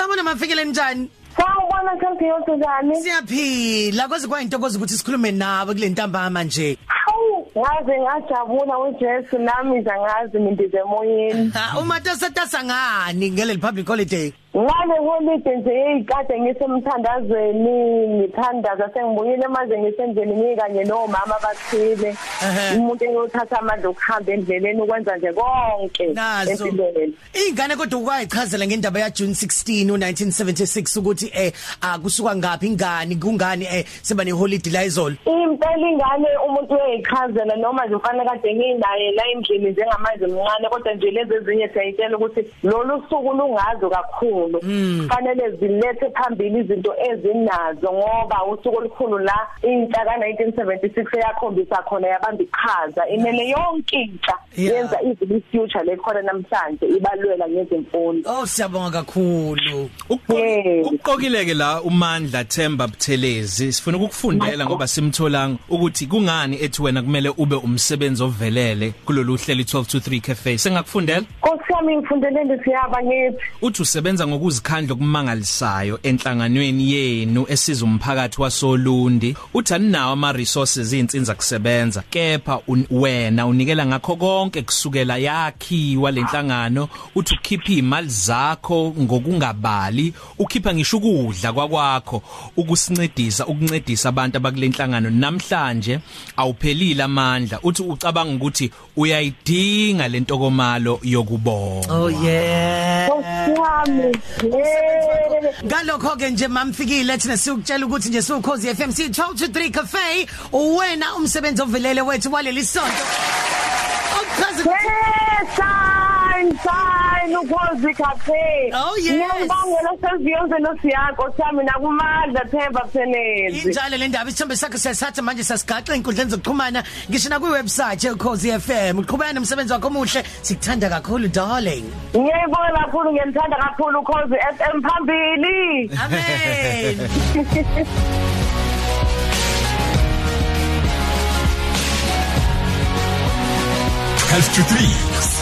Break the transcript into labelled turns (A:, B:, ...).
A: Sabona mafikele njani?
B: Sawubona champion njani?
A: Siyaphila kwaze kwayintokozo ukuthi sikhulume nawe kule ntambama nje.
B: Hawu, ngaze ngajabula weJesu nami zangazi mindize emoyeni.
A: Ha umatasatasa ngani ngele public holiday?
B: Ngale holiday nje eyikade ngisemthandazweni ngithandaza sengibuyile manje ngisendlini ngikanye nomama bathile.
A: Ehhe.
B: Umuntu engothatha amandla okuhamba endleleni ukwenza nje konke
A: Nazo.
B: empilweni.
A: Ingane kodwa ukwayichazela ngendaba ya June 16 1976 ukuthi eh akusuka ngapi ingani kungani eh seba ne holiday la izolo.
B: Impela ingane umuntu uyayichazela noma nje mfana kade nginaye la endlini njengamanje mncane kodwa nje lezi ezinye siyayitshela ukuthi lolu suku lungazo kakhulu fanele zilethe phambili izinto ezinazo ngoba usuku olukhulu la intsha ka 1976 eyakhombisa khona yabamba iqhaza. Imele yonke intsha
A: Yeah.
B: yenza izili future lekhona namhlanje ibalwela ngezimfundo
A: Oh siyabonga kakhulu.
B: Yes.
C: Ukuqokileke la uMandla Themba Buthelezi sifuna ukukufundela ngoba simtholanga ukuthi kungani ethi wena kumele ube umsebenzi ovelele kulolu hlelo 1223 cafe. Sengakufundela?
B: Nkosi yami ngifundelele siyaba ngithi
C: uthi usebenza ngokuzikhandla okumangalisayo enhlanganweni yenu esiza umphakathi wasolundi. Uthi aninawo ama resources izinsinza kusebenza kepha wena unikela ngakho konke kusukela yakhiwa lenhlangano uthi ukhipha imali zakho ngokungabali ukhipha ngisho ukudla kwakwakho ukusincedisa ukuncedisa abantu abakulenhlangano namhlanje awuphelile amandla. Uthi ucabanga ukuthi uyayidinga lentokomalo yokubonga
A: Oh yeah.
B: Nkosi yami eh
A: Ngalokho ke nje mamfikile thina sikutshela ukuthi nje siwukhozi FM si 12 to 3 cafe wena umsebenzi ovelele wethu waleli sonto. Okuchaza
B: Shine, shine, ukhozi cafe.
A: Oh, yes.
B: Ngiyabangela seziyonze nosiyako sami nakumandla Themba Phelezi.
A: Injalo le ndaba isithombe sakho siyasatha manje sasigaxa inkundleni zokuxhumana ngisho na kwi website yeCozi FM uqhubeka nomsebenzi wakho omuhle sikuthanda kakhulu darling
B: Ngiyayibona kakhulu ngiyamthanda kakhulu ukhozi FM phambili.
A: amen
D: 12 to 3